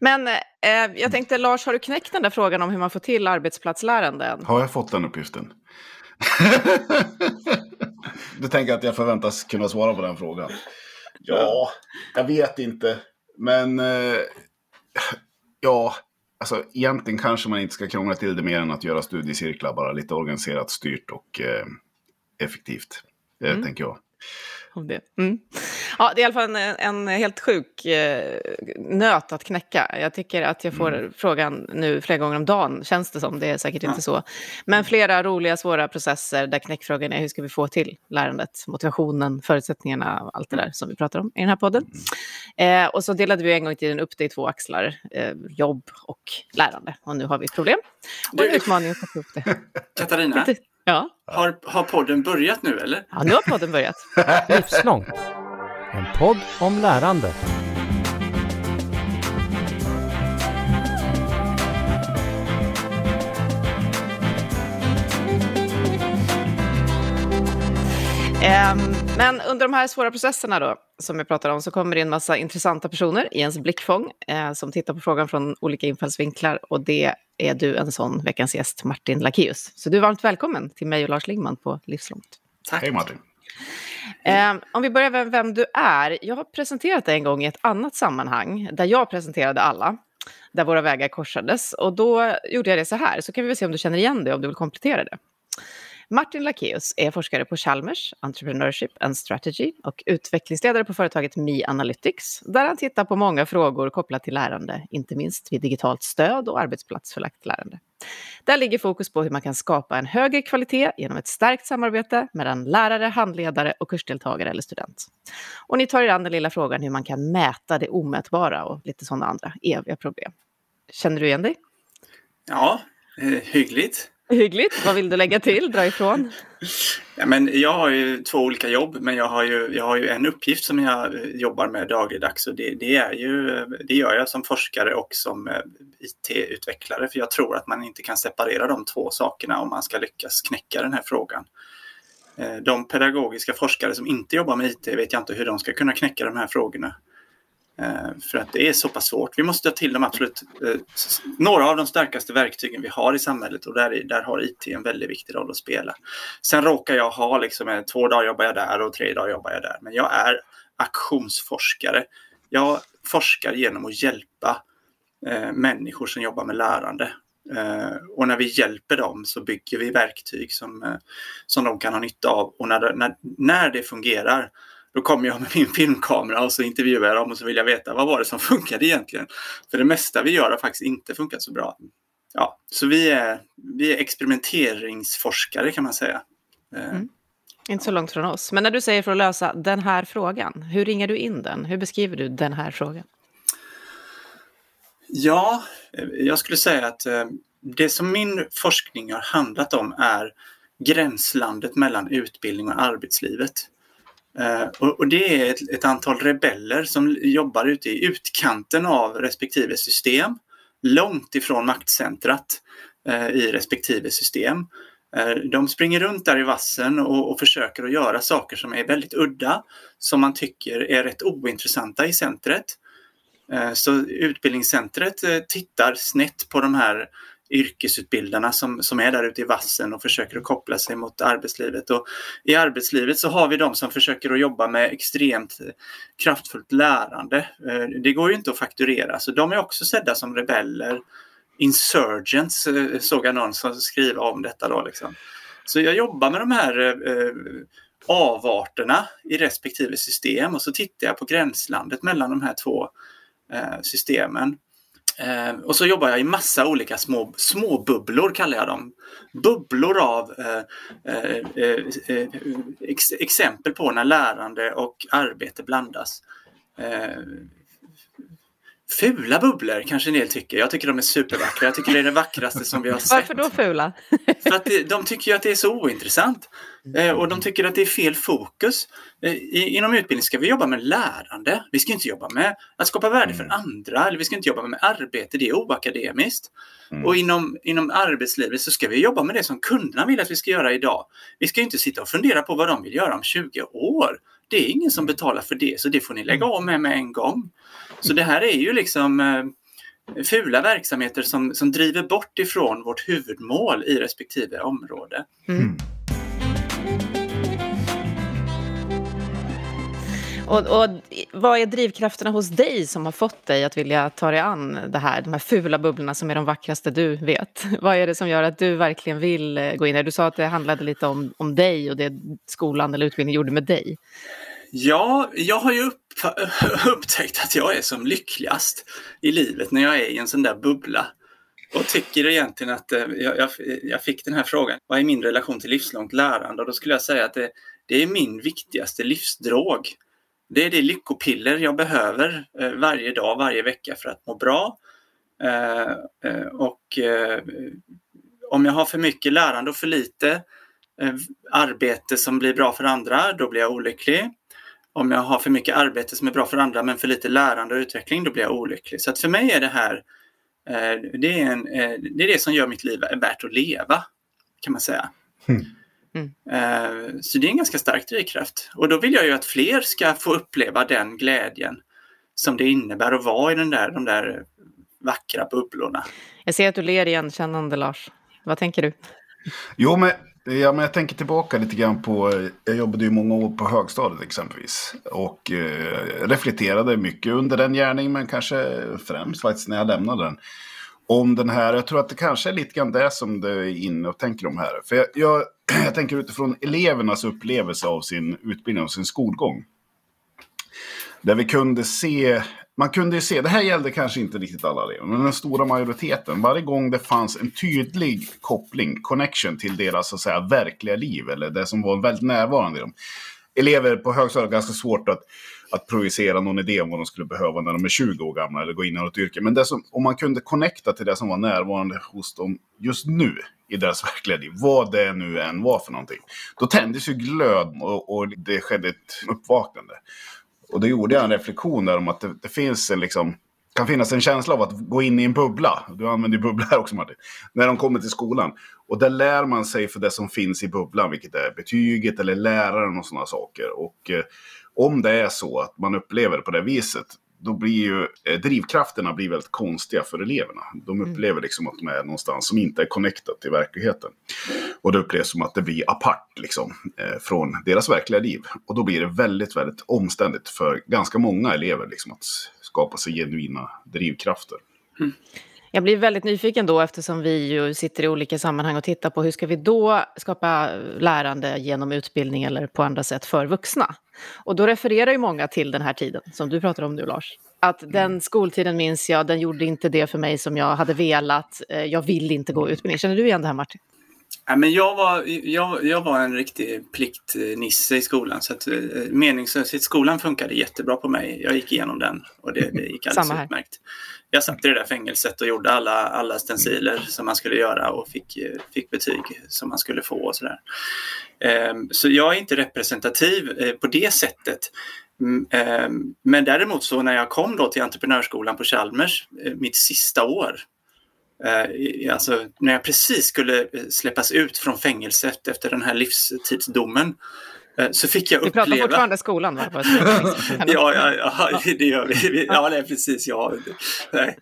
Men eh, jag tänkte, Lars, har du knäckt den där frågan om hur man får till arbetsplatslärande än? Har jag fått den uppgiften? du tänker att jag förväntas kunna svara på den frågan? Ja, jag vet inte. Men eh, ja, alltså egentligen kanske man inte ska krångla till det mer än att göra studiecirklar, bara lite organiserat, styrt och eh, effektivt. Det mm. tänker jag om det. Mm. Ja, det är i alla fall en, en helt sjuk eh, nöt att knäcka. Jag tycker att jag får mm. frågan nu flera gånger om dagen, känns det som. Det är säkert ja. inte så. Men flera roliga, svåra processer där knäckfrågan är hur ska vi få till lärandet, motivationen, förutsättningarna, allt det där som vi pratar om i den här podden. Eh, och så delade vi en gång i tiden upp det i två axlar, eh, jobb och lärande. Och nu har vi ett problem och en utmaning att få ihop det. Katarina? Ja. Har, har podden börjat nu eller? Ja, nu har podden börjat. Livslångt. En podd om lärande. Men under de här svåra processerna då, som jag pratar om, så kommer det en massa intressanta personer i ens blickfång eh, som tittar på frågan från olika infallsvinklar. Och det är du en sån veckans gäst, Martin Lakeus. Så du är varmt välkommen till mig och Lars Lingman på Livslångt. Tack. Hej Martin. Eh, om vi börjar med vem du är. Jag har presenterat dig en gång i ett annat sammanhang, där jag presenterade alla, där våra vägar korsades. Och då gjorde jag det så här, så kan vi väl se om du känner igen det, om du vill komplettera det. Martin Lakeus är forskare på Chalmers, Entrepreneurship and Strategy och utvecklingsledare på företaget Mi Analytics, där han tittar på många frågor kopplat till lärande, inte minst vid digitalt stöd och arbetsplatsförlagt lärande. Där ligger fokus på hur man kan skapa en högre kvalitet genom ett starkt samarbete mellan lärare, handledare och kursdeltagare eller student. Och ni tar er an den lilla frågan hur man kan mäta det omätbara och lite sådana andra eviga problem. Känner du igen dig? Ja, eh, hyggligt. Hyggligt. Vad vill du lägga till, dra ifrån? Ja, men jag har ju två olika jobb, men jag har ju, jag har ju en uppgift som jag jobbar med dagligdags och det, det, är ju, det gör jag som forskare och som eh, IT-utvecklare. För jag tror att man inte kan separera de två sakerna om man ska lyckas knäcka den här frågan. Eh, de pedagogiska forskare som inte jobbar med IT vet jag inte hur de ska kunna knäcka de här frågorna. Eh, för att det är så pass svårt. Vi måste ta till de absolut, eh, några av de starkaste verktygen vi har i samhället och där, där har IT en väldigt viktig roll att spela. Sen råkar jag ha liksom, eh, två dagar jobbar jag där och tre dagar jobbar jag där. Men jag är aktionsforskare. Jag forskar genom att hjälpa eh, människor som jobbar med lärande. Eh, och när vi hjälper dem så bygger vi verktyg som, eh, som de kan ha nytta av. Och när, när, när det fungerar då kommer jag med min filmkamera och så intervjuar jag dem och så vill jag veta vad var det som funkade egentligen. För det mesta vi gör har faktiskt inte funkat så bra. Ja, så vi är, vi är experimenteringsforskare kan man säga. Eh, mm. Inte så långt från oss. Men när du säger för att lösa den här frågan, hur ringer du in den? Hur beskriver du den här frågan? Ja, jag skulle säga att eh, det som min forskning har handlat om är gränslandet mellan utbildning och arbetslivet. Eh, och, och, det är ett, ett, antal rebeller som jobbar ute i utkanten av respektive system, långt ifrån maktcentrat eh, i respektive system. Eh, de springer runt där i vassen och, och, försöker att göra saker som är väldigt udda, som man tycker är rätt ointressanta i centret. Så utbildningscentret tittar snett på de här yrkesutbildarna som, som är där ute i vassen och försöker att koppla sig mot arbetslivet. Och I arbetslivet så har vi de som försöker att jobba med extremt kraftfullt lärande. Eh, det går ju inte att fakturera, så de är också sedda som rebeller. Insurgents eh, såg jag någon som skriva om detta då. Liksom. Så jag jobbar med de här eh, avarterna i respektive system och så tittar jag på gränslandet mellan de här två systemen. Eh, och så jobbar jag i massa olika små, små bubblor kallar jag dem. Bubblor av eh, eh, eh, eh ex, exempel på när lärande och arbete blandas. Ehm, Eh, Fula bubblor kanske en del tycker. Jag tycker de är supervackra. Jag tycker det är det vackraste som vi har sett. Varför då fula? För att de tycker ju att det är så ointressant. Eh, och de tycker att det är fel fokus. Eh, inom utbildning ska vi jobba med lärande. Vi ska inte jobba med att skapa värde för mm. andra. Eller vi ska inte jobba med arbete. Det är oakademiskt. Mm. Och inom, inom arbetslivet så ska vi jobba med det som kunderna vill att vi ska göra idag. Vi ska inte sitta och fundera på vad de vill göra om 20 år. Det är ingen som betalar för det, så det får ni lägga av med med en gång. Så det här är ju liksom eh, fula verksamheter som, som driver bort ifrån vårt huvudmål i respektive område. Mm. Och, och, vad är drivkrafterna hos dig som har fått dig att vilja ta dig an det här, de här fula bubblorna som är de vackraste du vet? Vad är det som gör att du verkligen vill eh, gå in där? Du sa att det handlade lite om, om dig och det skolan eller utbildningen gjorde med dig. Ja, jag har ju upp, upptäckt att jag är som lyckligast i livet när jag är i en sån där bubbla. Och tycker egentligen att eh, jag, jag, jag fick den här frågan, vad är min relation till livslångt lärande? Och då skulle jag säga att det, det är min viktigaste livsdrog. Det är det lyckopiller jag behöver eh, varje dag, varje vecka för att må bra. Eh, och om jag har för mycket lärande och för lite arbete som blir bra för andra, då blir jag olycklig om jag har för mycket arbete som är bra för andra men för lite lärande och utveckling, då blir jag olycklig. Så att för mig är det här, eh, det, är en, eh, det är det som gör mitt liv värt att leva, kan man säga. Mm. Mm. Så det är en ganska stark drivkraft. Och då vill jag ju att fler ska få uppleva den glädjen som det innebär att vara i den där, de där vackra bubblorna. Jag ser att du ler igenkännande, Lars. Vad tänker du? Jo, men Ja, men jag tänker tillbaka lite grann på, jag jobbade ju många år på högstadiet exempelvis. Och eh, reflekterade mycket under den gärningen, men kanske främst faktiskt när jag lämnade den. Om den här, jag tror att det kanske är lite grann det som du är inne och tänker om här. För jag, jag, jag tänker utifrån elevernas upplevelse av sin utbildning och sin skolgång. Där vi kunde se man kunde ju se, det här gällde kanske inte riktigt alla elever, men den stora majoriteten. Varje gång det fanns en tydlig koppling, connection till deras så att säga, verkliga liv, eller det som var väldigt närvarande i dem. Elever på högstadiet har ganska svårt att, att projicera någon idé om vad de skulle behöva när de är 20 år gamla eller gå in i något yrke. Men det som, om man kunde connecta till det som var närvarande hos dem just nu i deras verkliga liv, vad det nu än var för någonting. Då tändes ju glöd och, och det skedde ett uppvaknande. Och då gjorde jag en reflektion där om att det, det finns en liksom, kan finnas en känsla av att gå in i en bubbla. Du använder ju bubbla här också Martin. När de kommer till skolan. Och där lär man sig för det som finns i bubblan, vilket är betyget eller läraren och sådana saker. Och eh, om det är så att man upplever det på det viset, då blir ju eh, drivkrafterna blir väldigt konstiga för eleverna. De mm. upplever liksom att de är någonstans som inte är connectad till verkligheten. Och det upplevs som att det blir apart liksom, eh, från deras verkliga liv. Och då blir det väldigt, väldigt omständigt för ganska många elever liksom, att skapa sig genuina drivkrafter. Mm. Jag blir väldigt nyfiken då eftersom vi ju sitter i olika sammanhang och tittar på hur ska vi då skapa lärande genom utbildning eller på andra sätt för vuxna. Och då refererar ju många till den här tiden som du pratar om nu Lars. Att den skoltiden minns jag, den gjorde inte det för mig som jag hade velat. Eh, jag vill inte gå utbildning. Känner du igen det här Martin? Ja, men jag, var, jag, jag var en riktig pliktnisse i skolan. Så att, eh, meningslöshetsskolan funkade jättebra på mig. Jag gick igenom den och det, det gick alldeles utmärkt. Jag satt i det där fängelset och gjorde alla, alla stenciler som man skulle göra och fick, fick betyg som man skulle få och sådär. Ehm, så jag är inte representativ eh, på det sättet. Mm, ehm, men däremot så när jag kom då till entreprenörsskolan på Chalmers, eh, mitt sista år, Eh, alltså när jag precis skulle eh, släppas ut från fängelset efter den här livstidsdomen eh, så fick jag uppleva... Vi pratar fortfarande skolan va? ja, ja, ja, det gör vi. Ja, det är precis. Ja. Nej.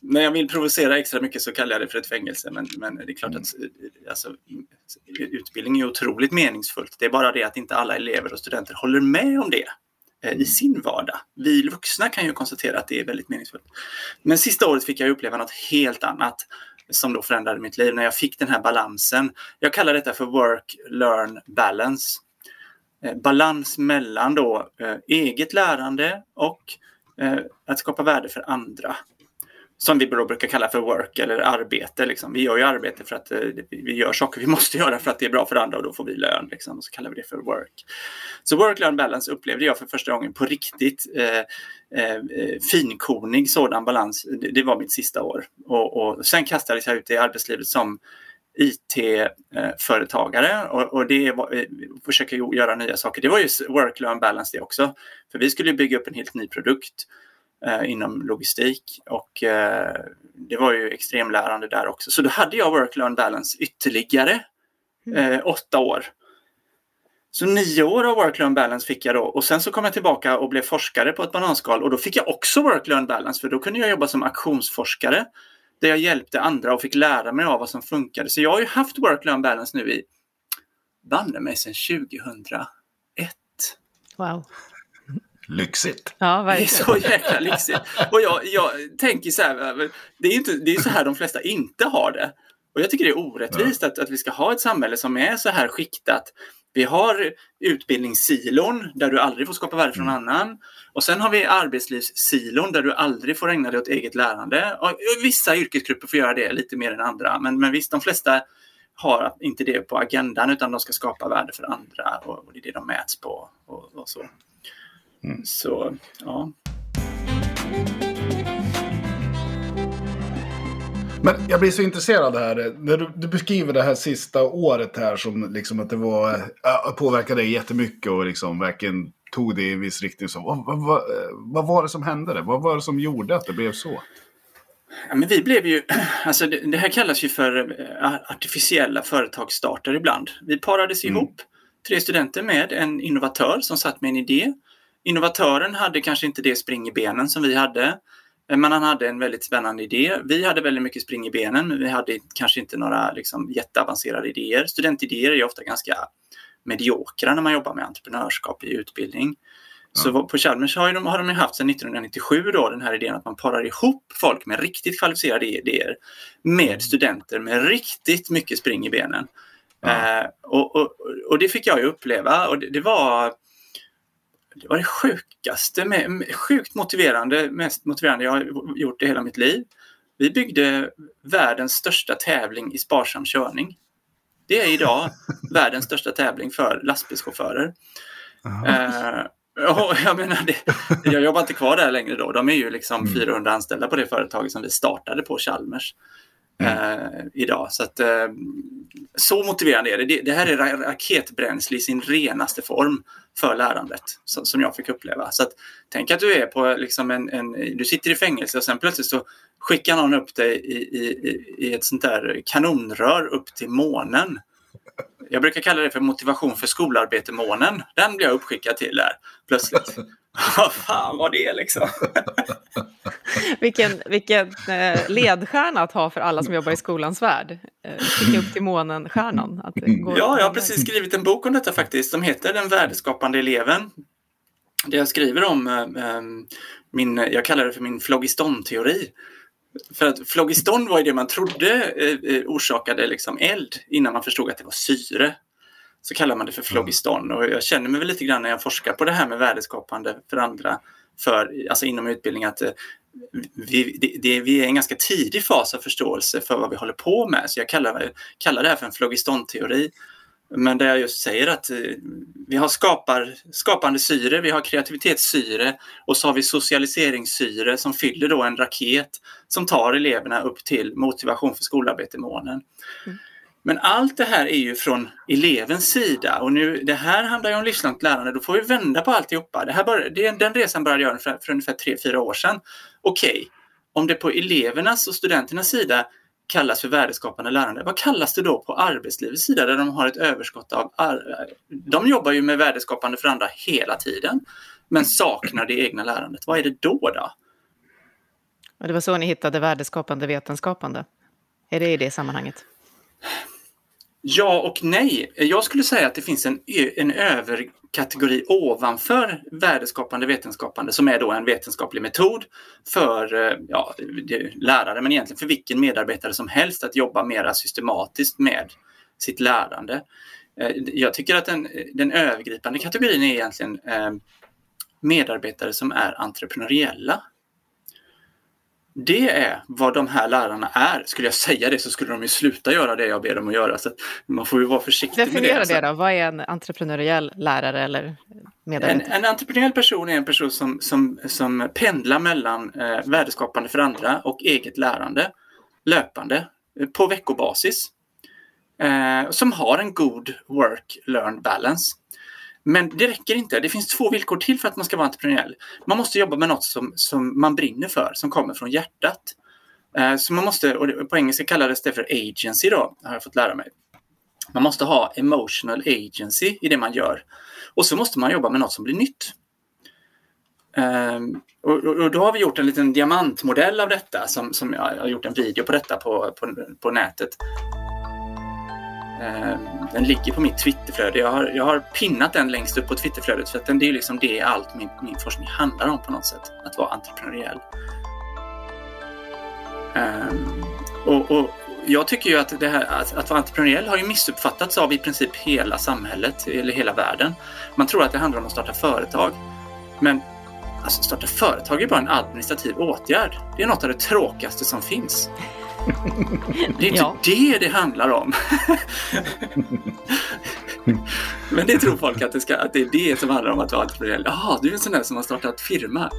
När jag vill provocera extra mycket så kallar jag det för ett fängelse. Men, men det är klart att alltså, utbildning är otroligt meningsfullt. Det är bara det att inte alla elever och studenter håller med om det. Eh, I sin vardag. Vi vuxna kan ju konstatera att det är väldigt meningsfullt. Men sista året fick jag uppleva något helt annat som då förändrade mitt liv när jag fick den här balansen. Jag kallar detta för work, learn, balance. Eh, balans mellan då eh, eget lärande och att skapa värde för andra som vi brukar kalla för work eller arbete. Liksom. Vi gör ju arbete för att eh, vi gör saker vi måste göra för att det är bra för andra och då får vi lön. Liksom, och så kallar vi det för work. Så work-learn balance upplevde jag för första gången på riktigt eh, eh, finkornig sådan balans. Det, det, var mitt sista år. Och, och sen kastades jag ut i arbetslivet som IT-företagare eh, och, och det var, eh, försöka göra nya saker. Det var ju work-learn balance det också. För vi skulle bygga upp en helt ny produkt eh, inom logistik och eh, det var ju extremlärande där också. Så då hade jag work-learn balance ytterligare mm. eh, åtta år. Så nio år av work-learn balance fick jag då och sen så kom jag tillbaka och blev forskare på ett bananskal och då fick jag också work-learn balance för då kunde jag jobba som aktionsforskare där jag hjälpte andra och fick lära mig av vad som funkade. Så jag har ju haft work-learn balance nu i banne mig sedan 2001. Wow. Lyxigt. Ja, Det är verkligen. så jäkla lyxigt. Och jag, jag tänker så här, det är ju inte, det är så här de flesta inte har det. Och jag tycker det är orättvist att, att vi ska ha ett samhälle som är så här skiktat. Vi har utbildningssilon där du aldrig får skapa värde från annan. Och sen har vi arbetslivssilon där du aldrig får ägna dig åt eget lärande. Och vissa yrkesgrupper får göra det lite mer än andra. Men, men visst, de flesta har inte det på agendan utan de ska skapa värde för andra och, och det är det de mäts på. Och, och så. Så, ja. Men jag blir så intresserad här. När du, du beskriver det här sista året här som liksom att det var, äh, påverkade dig jättemycket och liksom verkligen tog det i en viss riktning. Så, vad, vad, vad, vad var det som hände? Det? Vad var det som gjorde att det blev så? Ja, men vi blev ju, alltså det, det här kallas ju för eh, artificiella företagsstarter ibland. Vi parades Mm. ihop, tre studenter med en innovatör som satt med en idé. Innovatören hade kanske inte det spring i benen som vi hade, eh, men han hade en väldigt spännande idé. Vi hade väldigt mycket spring i benen, men vi hade kanske inte några liksom, jätteavancerade idéer. Studentidéer är ofta ganska mediokra när man jobbar med entreprenörskap i utbildning. Så vad- på Chalmers har, de, har de haft sedan 1997 då, den här idén att man parar ihop folk med riktigt kvalificerade idéer med studenter med riktigt mycket spring i benen. Ja. Eh, och, och, och det fick jag ju uppleva och det, det var det var det sjukaste, med, sjukt motiverande, mest motiverande jag har gjort i hela mitt liv. Vi byggde världens största tävling i sparsam körning. Det är idag världens största tävling för lastbilschaufförer. Eh, och jag menar, det, jag jobbar inte kvar där längre då. De är ju liksom 400 anställda på det företaget som vi startade på Chalmers Mm. eh, idag. Så, att, eh, så motiverande är det. det. Det här är ra- raketbränsle i sin renaste form för lärandet som, som jag fick uppleva. Så att, tänk att du är på liksom en, en, du sitter i fängelse och sen plötsligt så skickar någon upp dig i, i- i ett sånt där kanonrör upp till månen. Jag brukar kalla det för motivation för skolarbete-månen. Den blir jag uppskickad till där plötsligt. Vad fan var det liksom? Vilken, vilken eh, ledstjärna att ha för alla som jobbar i skolans värld. Eh, Sticka upp till månen-stjärnan. Det går Ja, jag har precis skrivit en bok om detta faktiskt. som heter Den värdeskapande eleven. Där jag skriver om eh, min, jag kallar det för min phlogiston-teori. För att flogiston var ju det man trodde eh, eh, orsakade liksom eld innan man förstod att det var syre. Så kallar man det för flogiston och jag känner mig väl lite grann när jag forskar på det här med värdeskapande för andra, för, alltså inom utbildning, att eh, vi, det, det, vi är i en ganska tidig fas av förståelse för vad vi håller på med. Så jag kallar, kallar det här för en flogistonteori. teori men där jag just säger att eh, vi har skapar, skapande syre, vi har kreativitetssyre och så har vi socialiseringssyre som fyller då en raket som tar eleverna upp till motivation för skolarbete-månen. Men allt det här är ju från elevens sida och nu, det här handlar ju om livslångt lärande. Då får vi vända på alltihopa. Det här bör, det, den resan började jag för, för ungefär 3-4 år sedan. Okej, om det på elevernas och studenternas sida kallas för värdeskapande lärande, vad kallas det då på arbetslivets sida där de har ett överskott av... De jobbar ju med värdeskapande för andra hela tiden, men saknar det egna lärandet. Vad är det då? då? Och det var så ni hittade värdeskapande vetenskapande. Är det i det sammanhanget? Ja och nej. Jag skulle säga att det finns en, en överkategori ovanför värdeskapande vetenskapande som är då en vetenskaplig metod för eh, ja, lärare men egentligen för vilken medarbetare som helst att jobba mera systematiskt med sitt lärande. Eh, jag tycker att den, den övergripande kategorin är egentligen eh, medarbetare som är entreprenöriella. Det är vad de här lärarna är. Skulle jag säga det så skulle de ju sluta göra det jag ber dem att göra. Så man får ju vara försiktig med Definiera det. det då. Vad är en entreprenöriell lärare eller En, medarbetare? en entreprenöriell person är en person som, som, som pendlar mellan eh, värdeskapande för andra och eget lärande löpande eh, på veckobasis. Eh, som har en god work-learn balance. Men det räcker inte. Det finns två villkor till för att man ska vara entreprenöriell. Man måste jobba med något som, som man brinner för, som kommer från hjärtat. Eh, så man måste, och på engelska kallades det för agency då, har jag fått lära mig. Man måste ha emotional agency i det man gör. Och så måste man jobba med något som blir nytt. Um, och, och, då har vi gjort en liten diamantmodell av detta som, som jag, jag har gjort en video på detta på, på, på nätet. Eh, den ligger på mitt Twitterflöde. Jag har, jag har pinnat den längst upp på Twitterflödet för att den, det är liksom det allt min, min forskning handlar om på något sätt. Att vara entreprenöriell. Um, och, och, jag tycker ju att det här att, att vara entreprenöriell har ju missuppfattats av i princip hela samhället eller hela världen. Man tror att det handlar om att starta företag. Men alltså starta företag är bara en administrativ åtgärd. Det är något av det tråkigaste som finns. Det är inte ja. det det handlar om. Men det tror folk att det, ska, att det är det som handlar om att vara entreprenöriell. Jaha, du är en sån där som har startat firma.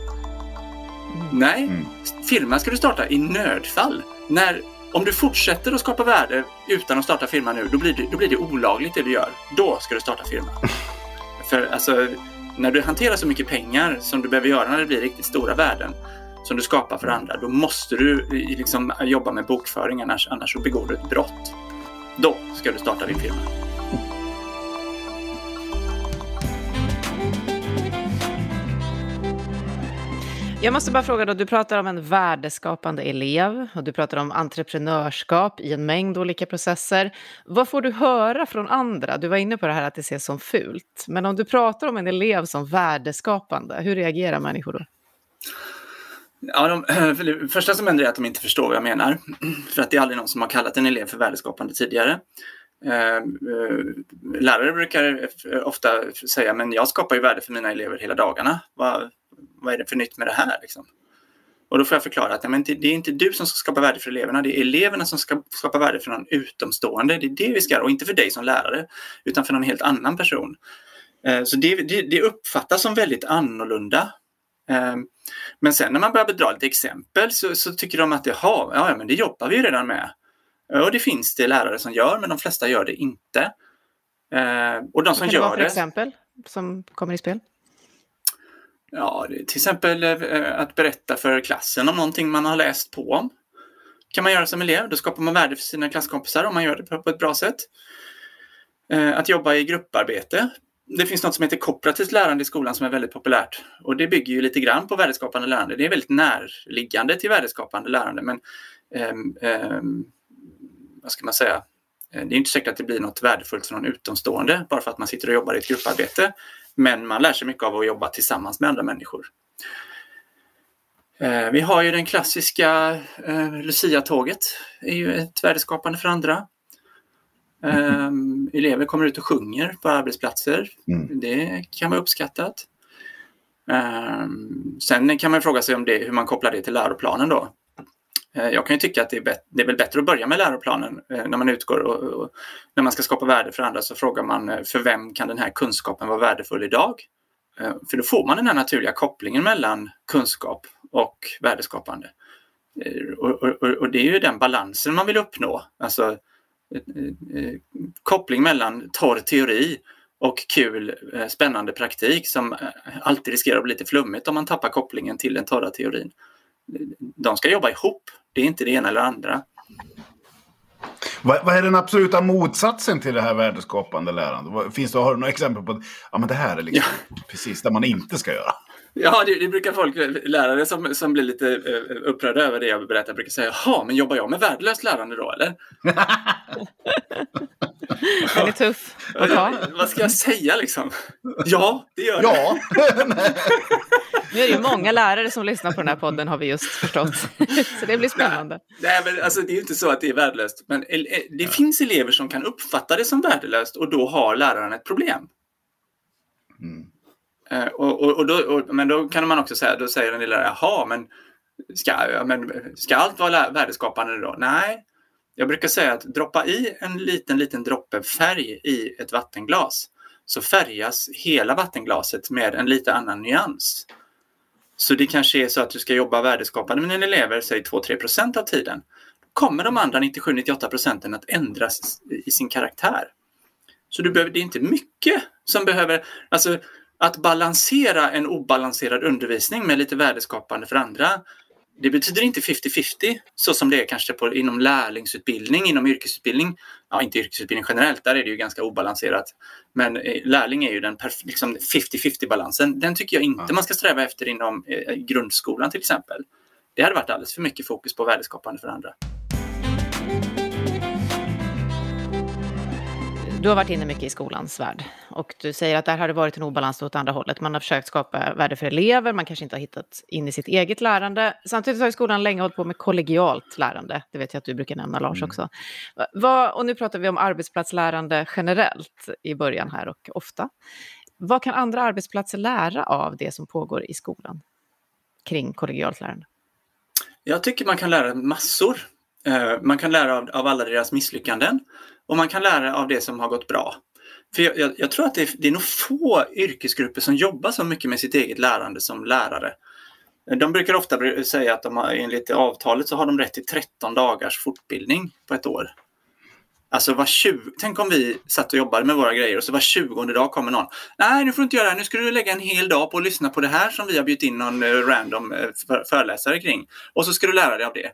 Mm. Nej, mm. firma ska du starta i nödfall. När om du fortsätter att skapa värde utan att starta firma nu, då blir det, då blir det olagligt det du gör. Då ska du starta firma. För alltså, när du hanterar så mycket pengar som du behöver göra när det blir riktigt stora värden som du skapar för andra, då måste du eh, liksom jobba med bokföring, annars, annars så begår du ett brott. Då ska du starta din firma. Jag måste bara fråga då, du pratar om en värdeskapande elev och du pratar om entreprenörskap i en mängd olika processer. Vad får du höra från andra? Du var inne på det här att det ses som fult. Men om du pratar om en elev som värdeskapande, hur reagerar människor då? Ja, de, för det första som händer är att de inte förstår vad jag menar. För att det är aldrig någon som har kallat en elev för värdeskapande tidigare. Ehm, eh, lärare brukar eh, ofta säga, men jag skapar ju värde för mina elever hela dagarna. Vad, vad är det för nytt med det här? Liksom? Och då får jag förklara att men det, är inte du som ska skapa värde för eleverna, det är eleverna som ska skapa värde för någon utomstående. Det är det vi ska göra och inte för dig som lärare, utan för någon helt annan person. Ehm, så det, det, det uppfattas som väldigt annorlunda. Ehm, men sen när man börjar dra lite exempel så, så tycker de att jaha, ja, men det jobbar vi ju redan med. Och det finns det lärare som gör, men de flesta gör det inte. Eh, och de som gör det... Vad kan det vara för exempel som kommer i spel? Ja, till exempel eh, att berätta för klassen om någonting man har läst på om. kan man göra som elev. Då skapar man värde för sina klasskompisar om man gör det på ett bra sätt. Eh, att jobba i grupparbete. Det finns något som heter kooperativt lärande i skolan som är väldigt populärt. Och det bygger ju lite grann på värdeskapande lärande. Det är väldigt närliggande till värdeskapande lärande. Men um, um, vad ska man säga? Eh, det är inte säkert att det blir något värdefullt för någon utomstående bara för att man sitter och jobbar i ett grupparbete. Men man lär sig mycket av att jobba tillsammans med andra människor. Eh, vi har ju den klassiska eh, Lucia-tåget, är ju ett värdeskapande för andra. Eh, elever kommer ut och sjunger på arbetsplatser. Mm. Det kan vara uppskattat. Sen kan man fråga sig om det, hur man kopplar det till läroplanen då. Eh, jag kan ju tycka att det är, det är väl bättre att börja med läroplanen eh, när man utgår och, och, när man ska skapa värde för andra så frågar man eh, för vem kan den här kunskapen vara värdefull idag? För då får man den här naturliga kopplingen mellan kunskap och värdeskapande. Och, och, och det är ju den balansen man vill uppnå. Alltså koppling mellan torr teori och kul spännande praktik som alltid riskerar att bli lite flummigt om man tappar kopplingen till den torra teorin de ska jobba ihop. Det är inte det ena eller andra. Vad, vad, är den absoluta motsatsen till det här värdeskapande lärandet? Finns det, har du några exempel på att ja, men det här är liksom ja. precis det man inte ska göra? Ja, det, det, brukar folk, lärare som, som blir lite uh, upprörda över det jag berättar, brukar säga jaha, men jobbar jag med värdelöst lärande då eller? Den är tuff att ta. Vad ska jag säga liksom? Ja, det gör ja. Nu är det ju många lärare som lyssnar på den här podden har vi just förstått. Så det blir spännande. Nej, men alltså, det är ju inte så att det är värdelöst. Men det finns elever som kan uppfatta det som värdelöst och då har läraren ett problem. Mm. Eh, och, och, och, då, och, men då kan man också säga, då säger en lilla, jaha, men ska, men ska allt vara värdeskapande då? Nej, jag brukar säga att droppa i en liten, liten droppe färg i ett vattenglas så färgas hela vattenglaset med en lite annan nyans. Så det kanske är så att du ska jobba värdeskapande med dina elever, säg 2-3 procent av tiden. kommer de andra 97-98 procenten att ändras i sin karaktär. Så du behöver, det är inte mycket som behöver, alltså att balansera en obalanserad undervisning med lite värdeskapande för andra det betyder inte 50-50 så som det är kanske på, inom lärlingsutbildning, inom yrkesutbildning. Ja, inte yrkesutbildning generellt, där är det ju ganska obalanserat. Men eh, lärling är ju den liksom 50-50 balansen. Den tycker jag inte ja. man ska sträva efter inom eh, grundskolan till exempel. Det hade varit alldeles för mycket fokus på värdeskapande för andra. Du har varit inne mycket i skolans värld och du säger att där har det varit en obalans åt andra hållet. Man har försökt skapa värde för elever, man kanske inte har hittat in i sitt eget lärande. Samtidigt har skolan länge hållit på med kollegialt lärande. Det vet jag att du brukar nämna, Lars, mm. också. Vad, och nu pratar vi om arbetsplatslärande generellt i början här och ofta. Vad kan andra arbetsplatser lära av det som pågår i skolan kring kollegialt lärande? Jag tycker man kan lära massor. Eh, man kan lära av, av alla deras misslyckanden och man kan lära av det som har gått bra. För jag, jag, jag tror att det är, det är nog få yrkesgrupper som jobbar så mycket med sitt eget lärande som lärare. Eh, de brukar ofta säga att de har, enligt avtalet så har de rätt till 13 dagars fortbildning på ett år. Alltså var 20, tänk om vi satt och jobbade med våra grejer och så var 20 dag kommer någon. Nej, nu får du inte göra det. här. Nu ska du lägga en hel dag på att lyssna på det här som vi har bjudit in någon eh, random föreläsare kring. Och så ska du lära dig av det.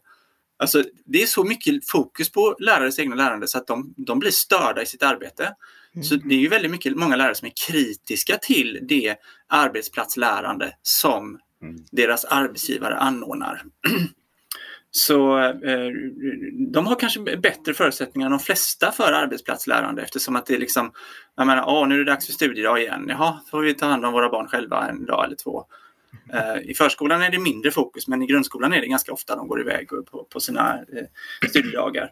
Alltså, det är så mycket fokus på lärares egna lärande så att de, de blir störda i sitt arbete. Mm. Så det är ju väldigt mycket, många lärare som är kritiska till det arbetsplatslärande som mm. deras arbetsgivare anordnar. Så eh, de har kanske bättre förutsättningar än de flesta för arbetsplatslärande eftersom att det är liksom, jag menar, åh, nu är det dags för studiedag igen. Jaha, får vi ta hand om våra barn själva en dag eller två. Eh, I förskolan är det mindre fokus men i grundskolan är det ganska ofta de går iväg på, på sina eh, studiedagar.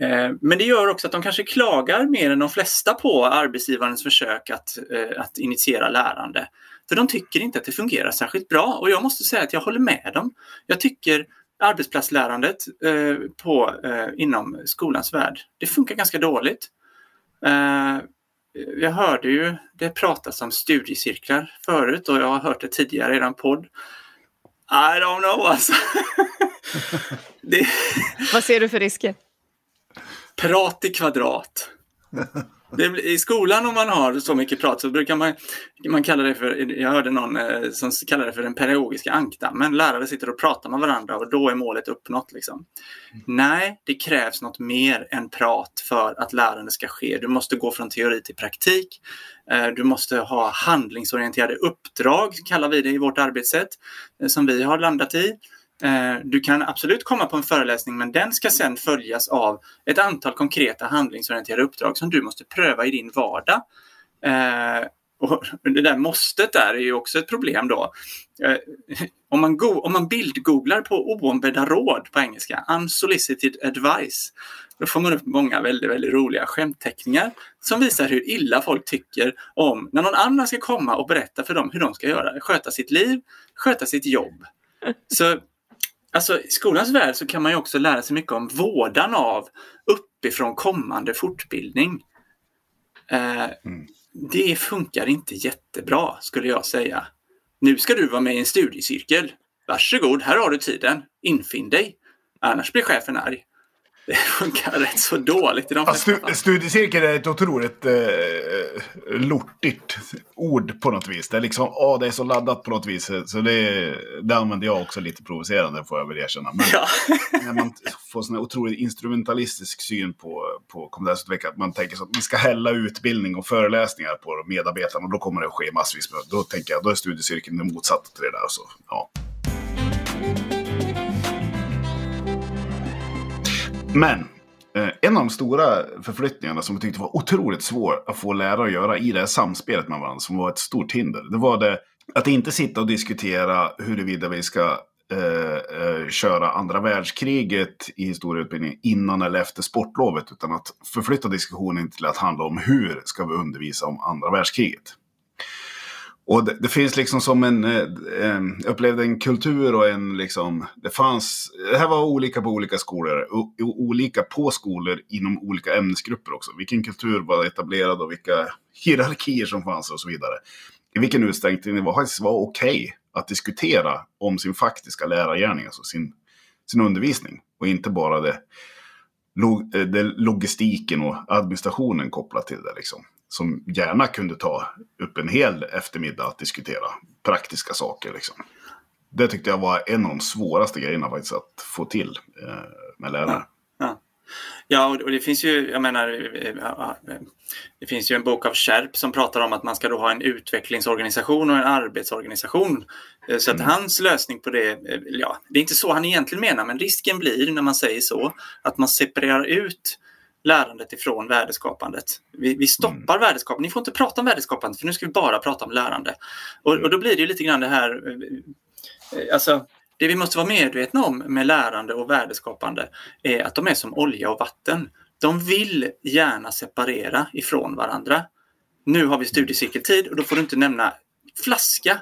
Eh, men det gör också att de kanske klagar mer än de flesta på arbetsgivarens försök att, att initiera lärande. För de tycker inte att det fungerar särskilt bra och jag måste säga att jag håller med dem. Jag tycker arbetsplatslärandet på, inom skolans värld, det funkar ganska dåligt jag hörde ju det pratas om studiecirklar förut och jag har hört det tidigare i en podd. I don't know alltså. det... Vad ser du för risker? Prat i kvadrat. Det, I skolan om man har så mycket prat så brukar man, man kalla det för, jag hörde någon eh, som kallade det för den pedagogiska ankdammen. Lärare sitter och pratar med varandra och då är målet uppnått. Liksom. Mm. Nej, det krävs något mer än prat för att lärande ska ske. Du måste gå från teori till praktik. Eh, du måste ha handlingsorienterade uppdrag, kallar vi det i vårt arbetssätt, eh, som vi har landat i. Eh, du kan absolut komma på en föreläsning men den ska sedan följas av ett antal konkreta handlingsorienterade uppdrag som du måste pröva i din vardag. Eh, och det där måstet där är ju också ett problem då. Eh, om man, go- om man bildgooglar på oombedda råd på engelska, unsolicited advice, då får man upp många väldigt, väldigt roliga skämtteckningar som visar hur illa folk tycker om när någon annan ska komma och berätta för dem hur de ska göra, sköta sitt liv, sköta sitt jobb. Så Alltså, I skolans värld så kan man ju också lära sig mycket om vårdan av uppifrån kommande fortbildning. Eh, mm. Det funkar inte jättebra skulle jag säga. Nu ska du vara med i en studiecirkel. Varsågod, här har du tiden. Infinn dig. Annars blir chefen arg det funkar rätt så dåligt i de flesta stu, Studiecirkel är ett otroligt eh, lortigt ord på något vis. Det är liksom, åh, det är så laddat på något vis. Så det, det använder jag också lite provocerande, får jag väl erkänna. Men ja. när man får sån här otroligt instrumentalistisk syn på, på kompetensutveckling, att man tänker så att vi ska hälla utbildning och föreläsningar på medarbetarna, och då kommer det att ske massvis då tänker jag, då är studiecirkeln det motsatta till det där. Så, ja. Men eh, en av de stora förflyttningarna som jag tyckte var otroligt svår att få lärare att göra i det här samspelet med varandra, som var ett stort hinder, det var det att inte sitta och diskutera huruvida vi ska eh, eh, köra andra världskriget i historieutbildningen innan eller efter sportlovet, utan att förflytta diskussionen till att handla om hur ska vi undervisa om andra världskriget. Och det, det, finns liksom som en, eh, jag upplevde en kultur och en liksom, det fanns, det här var olika på olika skolor, o, olika på skolor inom olika ämnesgrupper också. Vilken kultur var etablerad och vilka hierarkier som fanns och så vidare. I vilken utsträckning det var, var okej okay att diskutera om sin faktiska lärargärning, alltså sin, sin undervisning. Och inte bara det, log, eh, det logistiken och administrationen kopplat till det. Liksom som gärna kunde ta upp en hel eftermiddag att diskutera praktiska saker. Liksom. det tyckte jag var en av de svåraste grejerna faktiskt att få till eh, med lärare. Ja. Ja, och det finns ju, jag menar, det finns ju en bok av Kärp som pratar om att man ska då ha en utvecklingsorganisation och en arbetsorganisation. Eh, så att mm. hans lösning på det, eh, ja, det är inte så han egentligen menar, men risken blir när man säger så, att man separerar ut lärandet ifrån värdeskapandet. Vi, vi stoppar mm. värdeskapandet. Ni får inte prata om värdeskapandet för nu ska vi bara prata om lärande. Och, och då blir det lite grann det här, eh, alltså det vi måste vara medvetna om med lärande och värdeskapande är att de är som olja och vatten. De vill gärna separera ifrån varandra. Nu har vi studiecirkeltid och då får du inte nämna flaska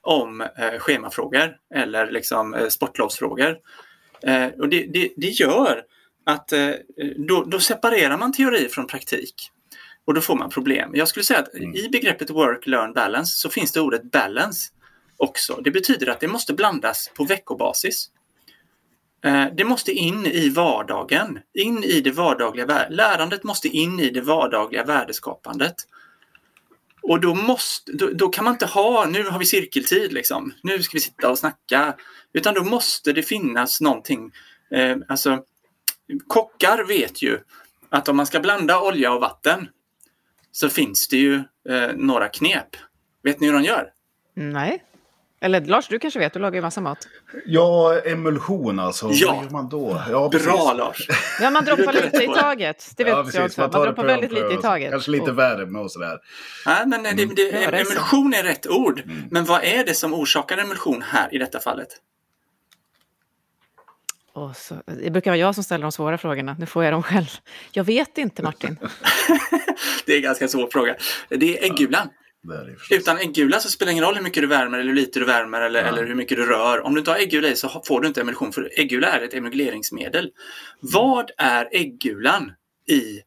om eh, schemafrågor eller liksom, eh, sportlovsfrågor. Eh, och det, det, det, gör att eh, då, då, separerar man teori från praktik. Och då får man problem. Jag skulle säga att mm. i begreppet work, learn, balance så finns det ordet balance också. Det betyder att det måste blandas på veckobasis. Eh, det måste in i vardagen, in i det vardagliga lärandet måste in i det vardagliga värdeskapandet. Och då, måste, då, då, kan man inte ha, nu har vi cirkeltid liksom, nu ska vi sitta och snacka. Utan då måste det finnas någonting, eh, alltså kockar vet ju att om man ska blanda olja och vatten så finns det ju eh, några knep. Vet ni hur de gör? Nej. Eller Lars, du kanske vet, du lagar ju massa mat. Ja, emulsion alltså. Ja. Vad gör man då? Ja, Bra Lars! Ja, man droppar lite i taget. Det vet ja, jag också. Man, man droppar väldigt lite i taget. Kanske lite och... värme och sådär. Nej, men det, det, mm. emulsion är rätt ord. Mm. Men vad är det som orsakar emulsion här i detta fallet? Och så, det brukar vara jag som ställer de svåra frågorna. Nu får jag dem själv. Jag vet inte, Martin. det är en ganska svår fråga. Det är äggulan. Utan äggula så spelar det ingen roll hur mycket du värmer eller hur lite du värmer eller, ja. eller hur mycket du rör. Om du inte har äggula i så får du inte emulsion för äggula är ett emulgeringsmedel. Vad är äggulan i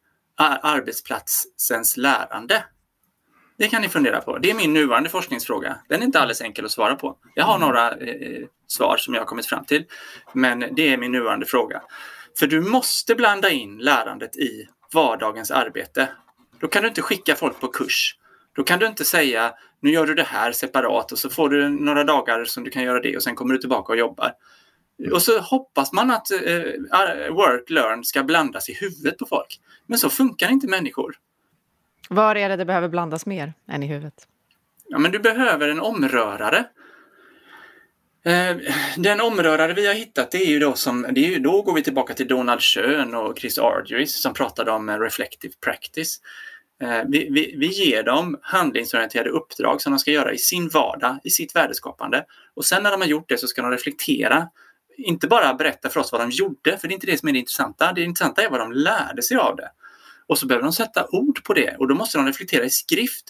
arbetsplatsens lärande? Det kan ni fundera på. Det är min nuvarande forskningsfråga. Den är inte alldeles enkel att svara på. Jag har mm. några eh, svar som jag har kommit fram till. Men det är min nuvarande fråga. För du måste blanda in lärandet i vardagens arbete. Då kan du inte skicka folk på kurs. Då kan du inte säga nu gör du det här separat och så får du några dagar som du kan göra det och sen kommer du tillbaka och jobbar. Mm. Och så hoppas man att eh, work, learn ska blandas i huvudet på folk. Men så funkar inte människor. Var är det det behöver blandas mer än i huvudet? Ja, men du behöver en omrörare. Eh, den omrörare vi har hittat, det är ju då som, det är ju, då går vi tillbaka till Donald Schön och Chris Argyris som pratade om eh, reflective practice. Eh, vi, vi, vi, ger dem handlingsorienterade uppdrag som de ska göra i sin vardag, i sitt värdeskapande. Och sen när de har gjort det så ska de reflektera. Inte bara berätta för oss vad de gjorde, för det är inte det som är det intressanta. Det intressanta är vad de lärde sig av det. Och så behöver de sätta ord på det och då måste de reflektera i skrift.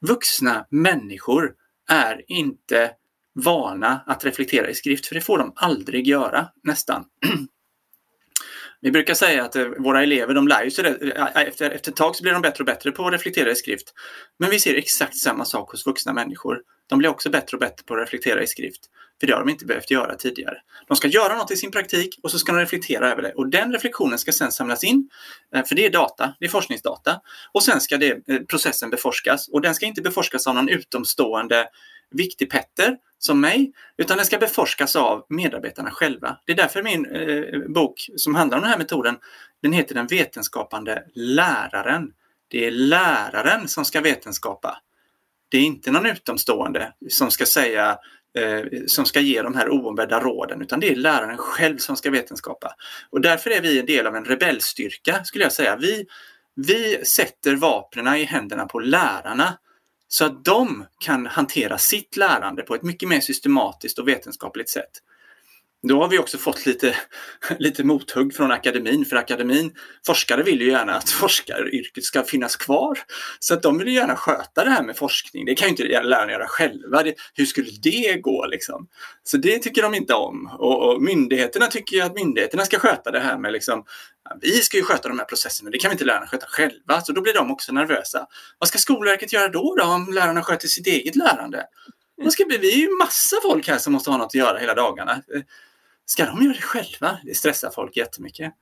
Vuxna människor är inte vana att reflektera i skrift, för det får de aldrig göra, nästan. Vi brukar säga att eh, våra elever de lär sig det. Eh, efter, efter ett tag så blir de bättre och bättre på att reflektera i skrift. Men vi ser exakt samma sak hos vuxna människor. De blir också bättre och bättre på att reflektera i skrift. För det har de inte behövt göra tidigare. De ska göra något i sin praktik och så ska de reflektera över det. Och den reflektionen ska sedan samlas in, eh, för det är data, det är forskningsdata. Och sen ska det, eh, processen beforskas. Och den ska inte beforskas av någon utomstående viktig Petter som mig, utan den ska beforskas av medarbetarna själva. Det är därför min eh, bok som handlar om den här metoden, den heter Den vetenskapande läraren. Det är läraren som ska vetenskapa. Det är inte någon utomstående som ska säga Eh, som ska ge de här oombedda råden, utan det är läraren själv som ska vetenskapa. Och därför är vi en del av en rebellstyrka, skulle jag säga. Vi, vi sätter vapnen i händerna på lärarna så att de kan hantera sitt lärande på ett mycket mer systematiskt och vetenskapligt sätt. Då har vi också fått lite, lite mothugg från akademin, för akademin, forskare vill ju gärna att forskaryrket ska finnas kvar. Så att de vill gärna sköta det här med forskning. Det kan ju inte lärarna göra själva. Det, hur skulle det gå liksom? Så det tycker de inte om. Och, och myndigheterna tycker ju att myndigheterna ska sköta det här med liksom, vi ska ju sköta de här processerna, det kan vi inte lärarna sköta själva. Så då blir de också nervösa. Vad ska Skolverket göra då, då om lärarna sköter sitt eget lärande? Vad ska? Vi är ju massa folk här som måste ha något att göra hela dagarna. Ska de göra det själva? Det stressar folk jättemycket.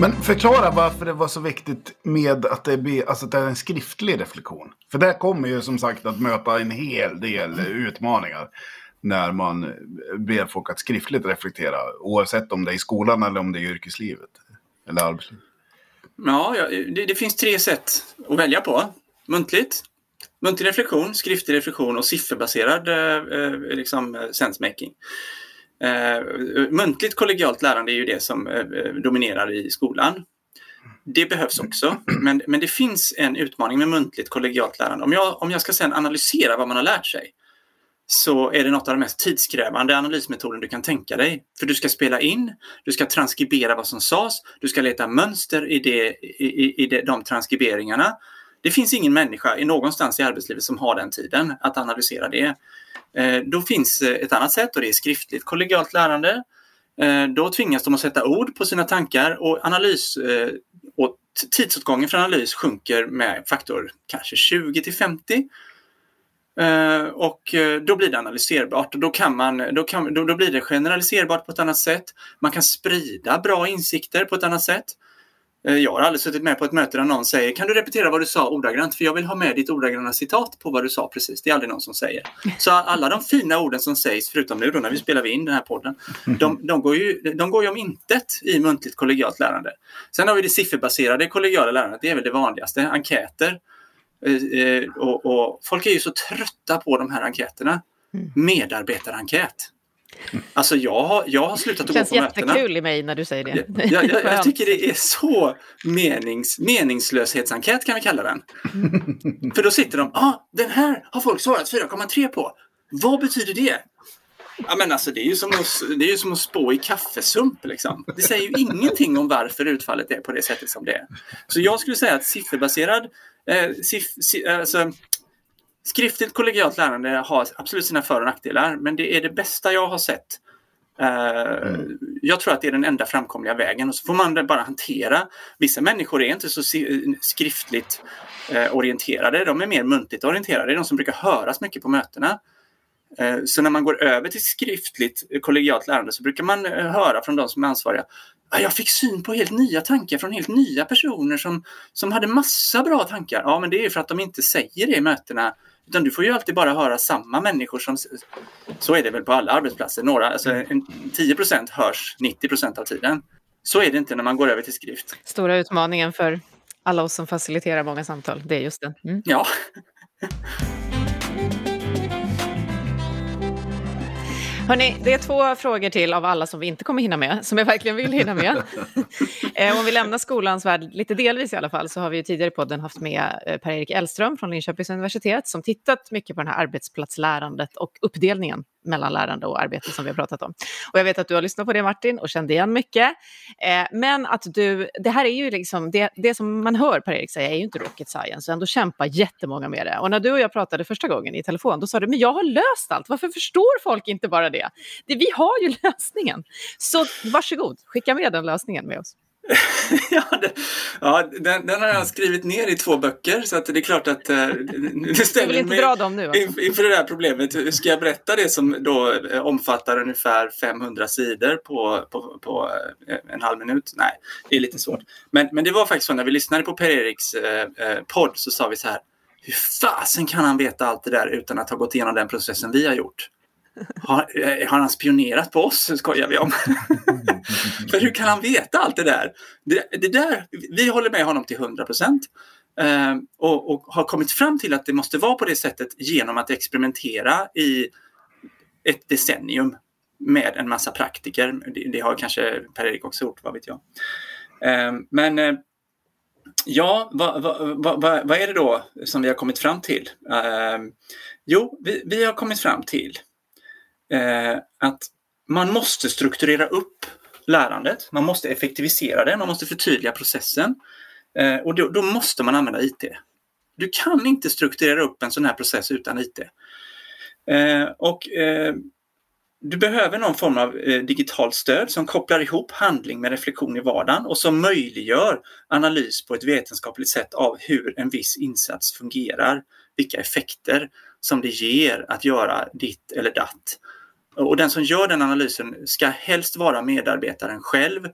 Men förklara varför det var så viktigt med att det, blir, alltså att det är en skriftlig reflektion. För det kommer ju som sagt att möta en hel del utmaningar när man ber folk att skriftligt reflektera. Oavsett om det är i skolan eller om det är i yrkeslivet. Eller arbetslivet. Ja, ja det, det, finns tre sätt att välja på. Muntligt, muntlig reflektion, skriftlig reflektion och sifferbaserad eh, eh liksom, eh, sensemaking. Eh, muntligt kollegialt lärande är ju det som eh, eh, dominerar i skolan. Det behövs också, men, men det finns en utmaning med muntligt kollegialt lärande. Om jag, om jag ska sedan analysera vad man har lärt sig så är det något av de mest tidskrävande analysmetoden du kan tänka dig. För du ska spela in, du ska transkribera vad som sades, du ska leta mönster i, det, i, i i de transkriberingarna. Det finns ingen människa i någonstans i arbetslivet som har den tiden att analysera det. Eh, då finns eh, ett annat sätt och det är skriftligt kollegialt lärande. Eh, då tvingas de att sätta ord på sina tankar och analys och tidsåtgången för analys sjunker med faktor kanske 20 till 50. Och då blir det analyserbart och då, kan man, då, kan, då, då blir det generaliserbart på ett annat sätt. Man kan sprida bra insikter på ett annat sätt. Eh, jag har aldrig suttit med på ett möte där någon säger kan du repetera vad du sa ordagrant för jag vill ha med ditt ordagranna citat på vad du sa precis. Det är aldrig någon som säger. Så alla de fina orden som sägs, förutom nu då när vi spelar in den här podden, de, de, går ju, de går ju om intet i muntligt kollegialt lärande. Sen har vi det sifferbaserade kollegiala lärandet, det är väl det vanligaste, enkäter. Eh, eh, och, och folk är ju så trötta på de här enkäterna. Mm. Medarbetarenkät. Alltså jag har, jag har slutat att gå på mötena. Det känns jättekul i mig när du säger det. Jag, jag, jag, jag, tycker det är så menings, meningslöshetsenkät kan vi kalla den. För då sitter de, ah, den här har folk svarat 4,3 på. Vad betyder det? Ja, men alltså, det, är ju som att, det är ju som att spå i kaffesump. Liksom. Det säger ju ingenting om varför utfallet är på det sättet som det är. Så jag skulle säga att sifferbaserad eh, siff, si, alltså, Skriftligt kollegialt lärande har absolut sina för och nackdelar, men det är det bästa jag har sett. Uh, mm. Jag tror att det är den enda framkomliga vägen och så får man bara hantera. Vissa människor är inte så skriftligt uh, orienterade, de är mer muntligt orienterade, det är de som brukar höras mycket på mötena. Uh, så när man går över till skriftligt kollegialt lärande så brukar man höra från de som är ansvariga jag fick syn på helt nya tankar från helt nya personer som, som hade massa bra tankar. Ja, men det är för att de inte säger det i mötena utan du får ju alltid bara höra samma människor som... Så är det väl på alla arbetsplatser. Några, alltså en, 10% hörs 90% av tiden. Så är det inte när man går över till skrift. Stora utmaningen för alla oss som faciliterar många samtal, det är just det. Mm. Ja. Hörni, det är två frågor till av alla som vi inte kommer hinna med, som jag verkligen vill hinna med. Eh, om vi lämnar skolans värld, lite delvis i alla fall, så har vi ju tidigare i podden haft med eh, Per-Erik Elström från Linköpings universitet som tittat mycket på det här arbetsplatslärandet och uppdelningen mellan lärande och arbete som vi har pratat om. Och jag vet att du har lyssnat på det Martin och kände igen mycket. Eh, men att du, det här är ju liksom, det, det som man hör Per-Erik säga är ju inte rocket science och ändå kämpar jättemånga med det. Och när du och jag pratade första gången i telefon då sa du, men jag har löst allt, varför förstår folk inte bara det? det vi har ju lösningen. Så varsågod, skicka med den lösningen med oss. ja, det, ja den, den, har jag skrivit ner i två böcker så att det är klart att eh, nu ställer jag inte dra dem nu, alltså. inför det här problemet. Ska jag berätta det som då eh, omfattar ungefär 500 sidor på, på, på eh, en halv minut? Nej, det är lite svårt. Men, men det var faktiskt så när vi lyssnade på Per-Eriks eh, eh, podd så sa vi så här hur fasen kan han veta allt det där utan att ha gått igenom den processen vi har gjort? Har, eh, har, han spionerat på oss, skojar vi om. För hur kan han veta allt det där? Det, det där vi håller med honom till 100 procent. Eh, och, och, har kommit fram till att det måste vara på det sättet genom att experimentera i ett decennium med en massa praktiker. Det, det har kanske Per-Erik också gjort, vad vet jag. Eh, men eh, ja, vad, vad, vad, vad, är det då som vi har kommit fram till? Eh, jo, vi, vi har kommit fram till eh, att man måste strukturera upp lärandet. Man måste effektivisera det, man måste förtydliga processen. Eh, och då, då, måste man använda IT. Du kan inte strukturera upp en sån här process utan IT. Eh, och eh, du behöver någon form av eh, digitalt stöd som kopplar ihop handling med reflektion i vardagen och som möjliggör analys på ett vetenskapligt sätt av hur en viss insats fungerar, vilka effekter som det ger att göra ditt eller datt. Och den som gör den analysen ska helst vara medarbetaren själv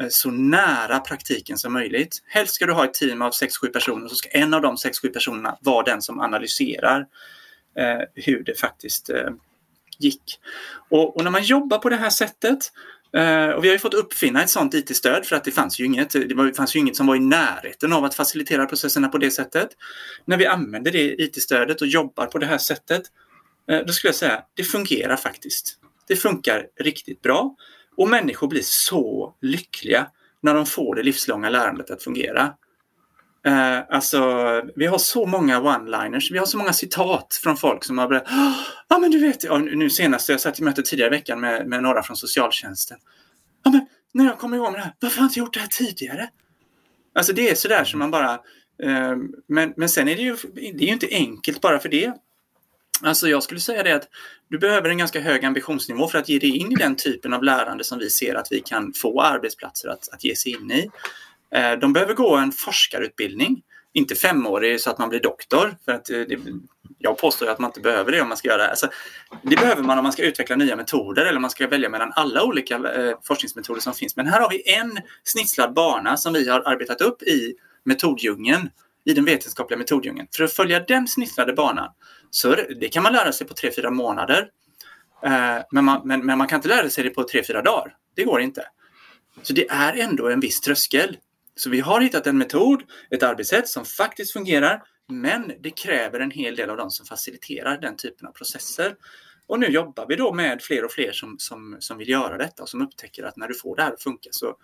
eh, så nära praktiken som möjligt. Helst ska du ha ett team av 6-7 personer så ska en av de 6-7 personerna vara den som analyserar eh, hur det faktiskt eh, gick. Och, och, när man jobbar på det här sättet Eh, och vi har ju fått uppfinna ett sådant IT-stöd för att det fanns ju inget. Det fanns ju inget som var i närheten av att facilitera processerna på det sättet. När vi använder det IT-stödet och jobbar på det här sättet, eh, då skulle jag säga det fungerar faktiskt. Det funkar riktigt bra och människor blir så lyckliga när de får det livslånga lärandet att fungera. Uh, alltså, vi har så många one-liners, vi har så många citat från folk som har berättat. Ah, ja, men du vet, nu senast, jag satt i möte tidigare i veckan med, med några från socialtjänsten. Ja, men när jag kommer igång med det här, varför har jag inte gjort det här tidigare? Alltså det är sådär som man bara... Uh, men, men sen är det ju, det är ju inte enkelt bara för det. Alltså jag skulle säga det att du behöver en ganska hög ambitionsnivå för att ge dig in i den typen av lärande som vi ser att vi kan få arbetsplatser att, att ge sig in i. Eh, de behöver gå en forskarutbildning, inte femårig så att man blir doktor. För att eh, det, jag påstår att man inte behöver det om man ska göra det. Alltså, det behöver man om man ska utveckla nya metoder eller om man ska välja mellan alla olika eh, forskningsmetoder som finns. Men här har vi en snitslad bana som vi har arbetat upp i metoddjungeln, i den vetenskapliga metoddjungeln. För att följa den snitslade banan, så det kan man lära sig på 3-4 månader. Men man, men, men man kan inte lära sig det på 3-4 dagar. Det går inte. Så det är ändå en viss tröskel. Så vi har hittat en metod, ett arbetssätt som faktiskt fungerar, men det kräver en hel del av de som faciliterar den typen av processer. Och nu jobbar vi då med fler och fler som, som, som vill göra detta och som upptäcker att när du får det här att funka så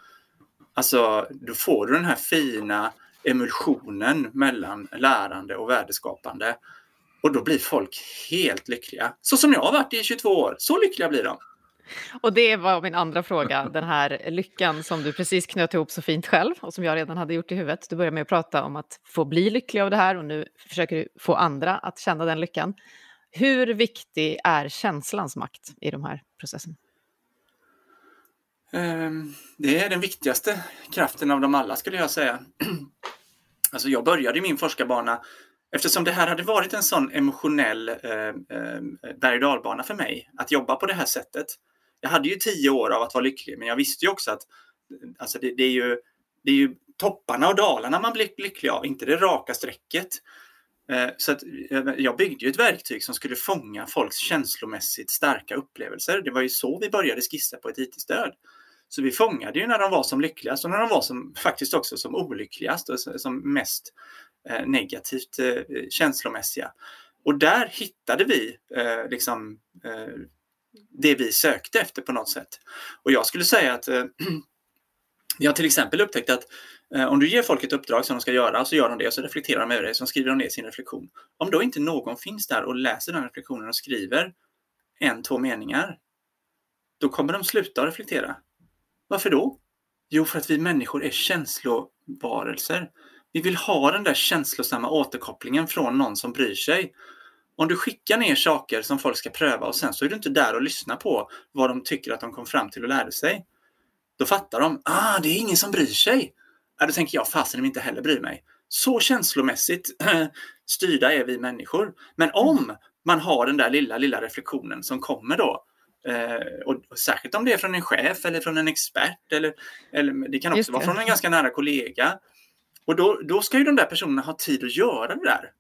alltså, då får du den här fina emulsionen mellan lärande och värdeskapande. Och då blir folk helt lyckliga. Så som jag har varit i 22 år, så lyckliga blir de. Och det var min andra fråga, den här lyckan som du precis knöt ihop så fint själv och som jag redan hade gjort i huvudet. Du började med att prata om att få bli lycklig av det här och nu försöker du få andra att känna den lyckan. Hur viktig är känslans makt i de här processerna? Ehm, det är den viktigaste kraften av dem alla skulle jag säga. Alltså jag började min forskarbana Eftersom det här hade varit en sån emotionell eh, eh, berg och dalbana för mig, att jobba på det här sättet, jag hade ju tio år av att vara lycklig, men jag visste ju också att alltså det, det, är ju, det är ju topparna och dalarna man blir lycklig av, inte det raka strecket. Eh, så att eh, jag byggde ju ett verktyg som skulle fånga folks känslomässigt starka upplevelser. Det var ju så vi började skissa på ett IT-stöd. Så vi fångade ju när de var som lyckligast och när de var som, faktiskt också som olyckligast och som mest eh, negativt känslomässiga. Och där hittade vi liksom det vi sökte efter på något sätt. Och jag skulle säga att eh, jag till exempel upptäckte att eh, om du ger folk ett uppdrag som de ska göra, så gör de det och så reflekterar de över det, så skriver de ner sin reflektion. Om då inte någon finns där och läser den reflektionen och skriver en, två meningar, då kommer de sluta reflektera. Varför då? Jo, för att vi människor är känslovarelser. Vi vill ha den där känslosamma återkopplingen från någon som bryr sig. Om du skickar ner saker som folk ska pröva och sen så är du inte där och lyssnar på vad de tycker att de kom fram till och lärde sig. Då fattar de, ah, det är ingen som bryr sig. Ja, då tänker jag, fasen de inte heller bryr mig. Så känslomässigt styrda är vi människor. Men om man har den där lilla, lilla reflektionen som kommer då, eh, och, särskilt om det är från en chef eller från en expert, eller, eller det kan också det. vara från en ganska nära kollega. Och då, då ska ju de där personerna ha tid att göra det där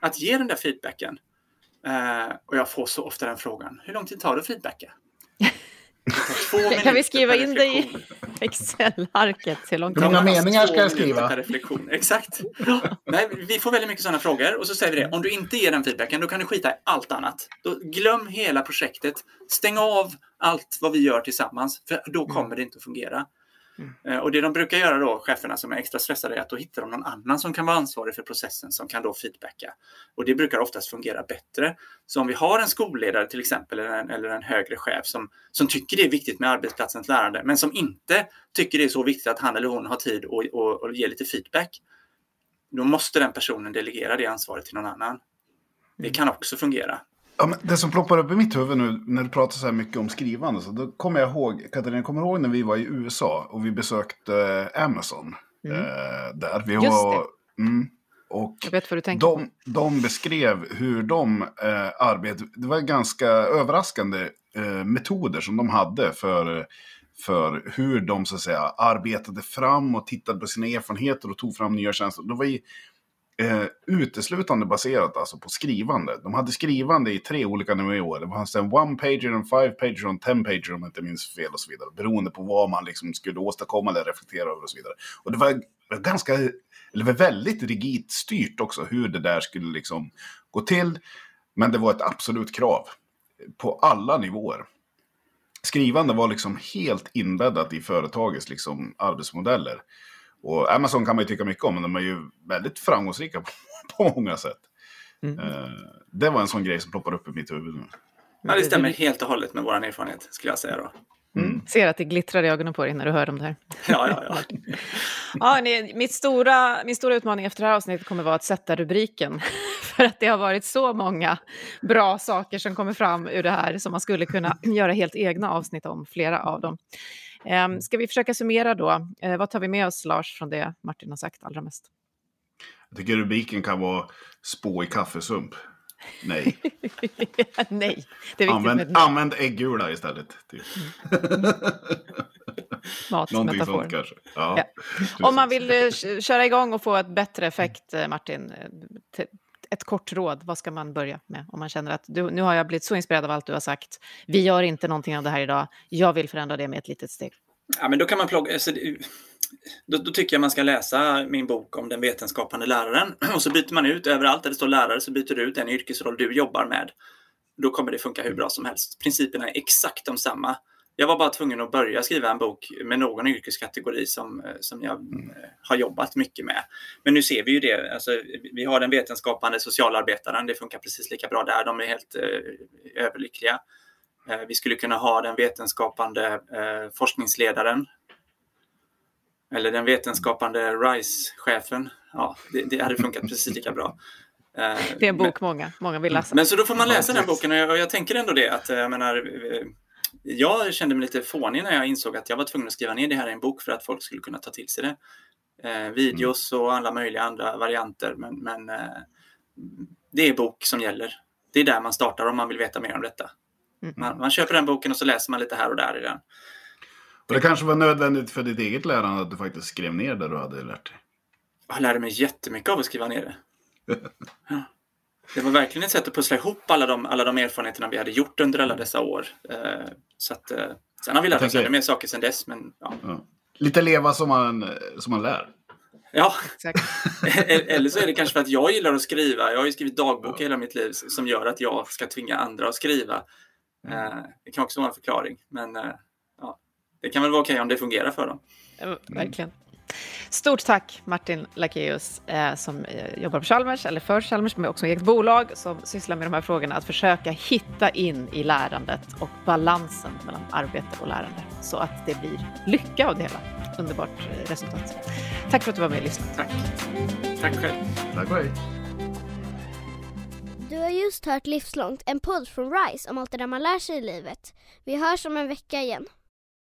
att ge den där feedbacken. Uh, och jag får så ofta den frågan, hur lång tid tar det att feedbacka? kan vi skriva in det i Excel-arket? Många meningar ska jag skriva? Exakt. Nej, vi får väldigt mycket sådana frågor och så säger vi det. Om du inte ger den feedbacken, då kan du skita i allt annat. Då, glöm hela projektet. Stäng av allt vad vi gör tillsammans, för då kommer mm. det inte att fungera. Mm. Och det de brukar göra då, cheferna som är extra stressade, är att då hittar de någon annan som kan vara ansvarig för processen som kan då feedbacka. Och det brukar oftast fungera bättre. Så om vi har en skolledare till exempel, eller en, eller en högre chef som, som tycker det är viktigt med arbetsplatsens lärande, men som inte tycker det är så viktigt att han eller hon har tid att och, och ge lite feedback, då måste den personen delegera det ansvaret till någon annan. Det mm. kan också fungera. Ja, men det som ploppar upp i mitt huvud nu när du pratar så här mycket om skrivande, så då kommer jag ihåg, Katarina, kommer du ihåg när vi var i USA och vi besökte Amazon? Mm. Eh, där. Vi Just var, det. Mm, och jag vet vad du tänker de, de beskrev hur de eh, arbetade, det var ganska överraskande eh, metoder som de hade för, för hur de så att säga arbetade fram och tittade på sina erfarenheter och tog fram nya tjänster. Det var ju eh, uteslutande baserat alltså på skrivande. De hade skrivande i tre olika nivåer. Det fanns en one-pager, en five-pager och en ten-pager om jag inte minns fel och så vidare. Beroende på vad man liksom skulle åstadkomma eller reflektera över och så vidare. Och det var ganska, eller var väldigt rigitt styrt också hur det där skulle liksom gå till. Men det var ett absolut krav på alla nivåer. Skrivande var liksom helt inbäddat i företagets liksom arbetsmodeller. Och Amazon kan man ju tycka mycket om, men de är ju väldigt framgångsrika på, på många sätt. Mm. Uh, det var en sån grej som ploppar upp i mitt huvud nu. Ja, det stämmer helt och hållet med vår erfarenhet, skulle jag säga då. Mm. Ser att det glittrar i ögonen på dig när du hör om det här. Ja, ja, ja. ja ni, mitt stora, min stora utmaning efter det här avsnittet kommer vara att sätta rubriken. För att det har varit så många bra saker som kommer fram ur det här som man skulle kunna göra helt egna avsnitt om, flera av dem. Um, ska vi försöka summera då? Uh, vad tar vi med oss, Lars, från det Martin har sagt allra mest? Jag tycker rubriken kan vara spå i kaffesump. Nej. nej. Det är använd, med använd äggula istället. Typ. Någonting sånt kanske. Ja, ja. Om man vill uh, köra igång och få ett bättre effekt, uh, Martin, ett kort råd, vad ska man börja med? Om man känner att du, nu har jag blivit så inspirerad av allt du har sagt. Vi gör inte någonting av det här idag. Jag vill förändra det med ett litet steg. Ja, men då kan man plocka... Alltså, då, då, tycker jag man ska läsa min bok om den vetenskapande läraren. Och så byter man ut överallt där det står lärare så byter du ut den yrkesroll du jobbar med. Då kommer det funka hur bra som helst. Principerna är exakt de samma. Jag var bara tvungen att börja skriva en bok med någon yrkeskategori som, som jag mm. har jobbat mycket med. Men nu ser vi ju det. Alltså, vi har den vetenskapande socialarbetaren. Det funkar precis lika bra där. De är helt eh, överlyckliga. Eh, vi skulle kunna ha den vetenskapande eh, forskningsledaren eller den vetenskapande RISE-chefen. Ja, det, det hade funkat precis lika bra. Eh, det är en bok men, många, många vill läsa. Men så då får man läsa den boken och jag, och jag tänker ändå det att jag menar, jag kände mig lite fånig när jag insåg att jag var tvungen att skriva ner det här i en bok för att folk skulle kunna ta till sig det. Eh, videos och alla möjliga andra varianter, men, men eh, det är bok som gäller. Det är där man startar om man vill veta mer om detta. Mm. Man, man, köper den boken och så läser man lite här och där i den. Och det kanske var nödvändigt för ditt eget lärande att du faktiskt skrev ner det du hade lärt dig? Jag lärde mig jättemycket av att skriva ner det. ja. Det var verkligen ett sätt att pussla ihop alla de, alla de erfarenheterna vi hade gjort under alla dessa år. Eh, så att, eh, sen har vi lärt oss ännu mer saker sen dess. Men, ja. Ja. Lite leva som man, som man lär. Ja, eller så är det kanske för att jag gillar att skriva. Jag har ju skrivit dagbok ja. hela mitt liv som gör att jag ska tvinga andra att skriva. Mm. Det kan också vara en förklaring. Men ja, det kan väl vara okej okay om det fungerar för dem. verkligen. Stort tack Martin Lakeus eh, som eh, jobbar på Chalmers, eller för Chalmers, men också eget bolag som sysslar med de här frågorna. Att försöka hitta in i lärandet och balansen mellan arbete och lärande så att det blir lycka av det hela. Underbart eh, resultat. Tack för att du var med och lyssnade. Tack. Tack själv. Tack och hej. Du har just hört Livslångt, en podd från RISE om allt det där man lär sig i livet. Vi hörs om en vecka igen.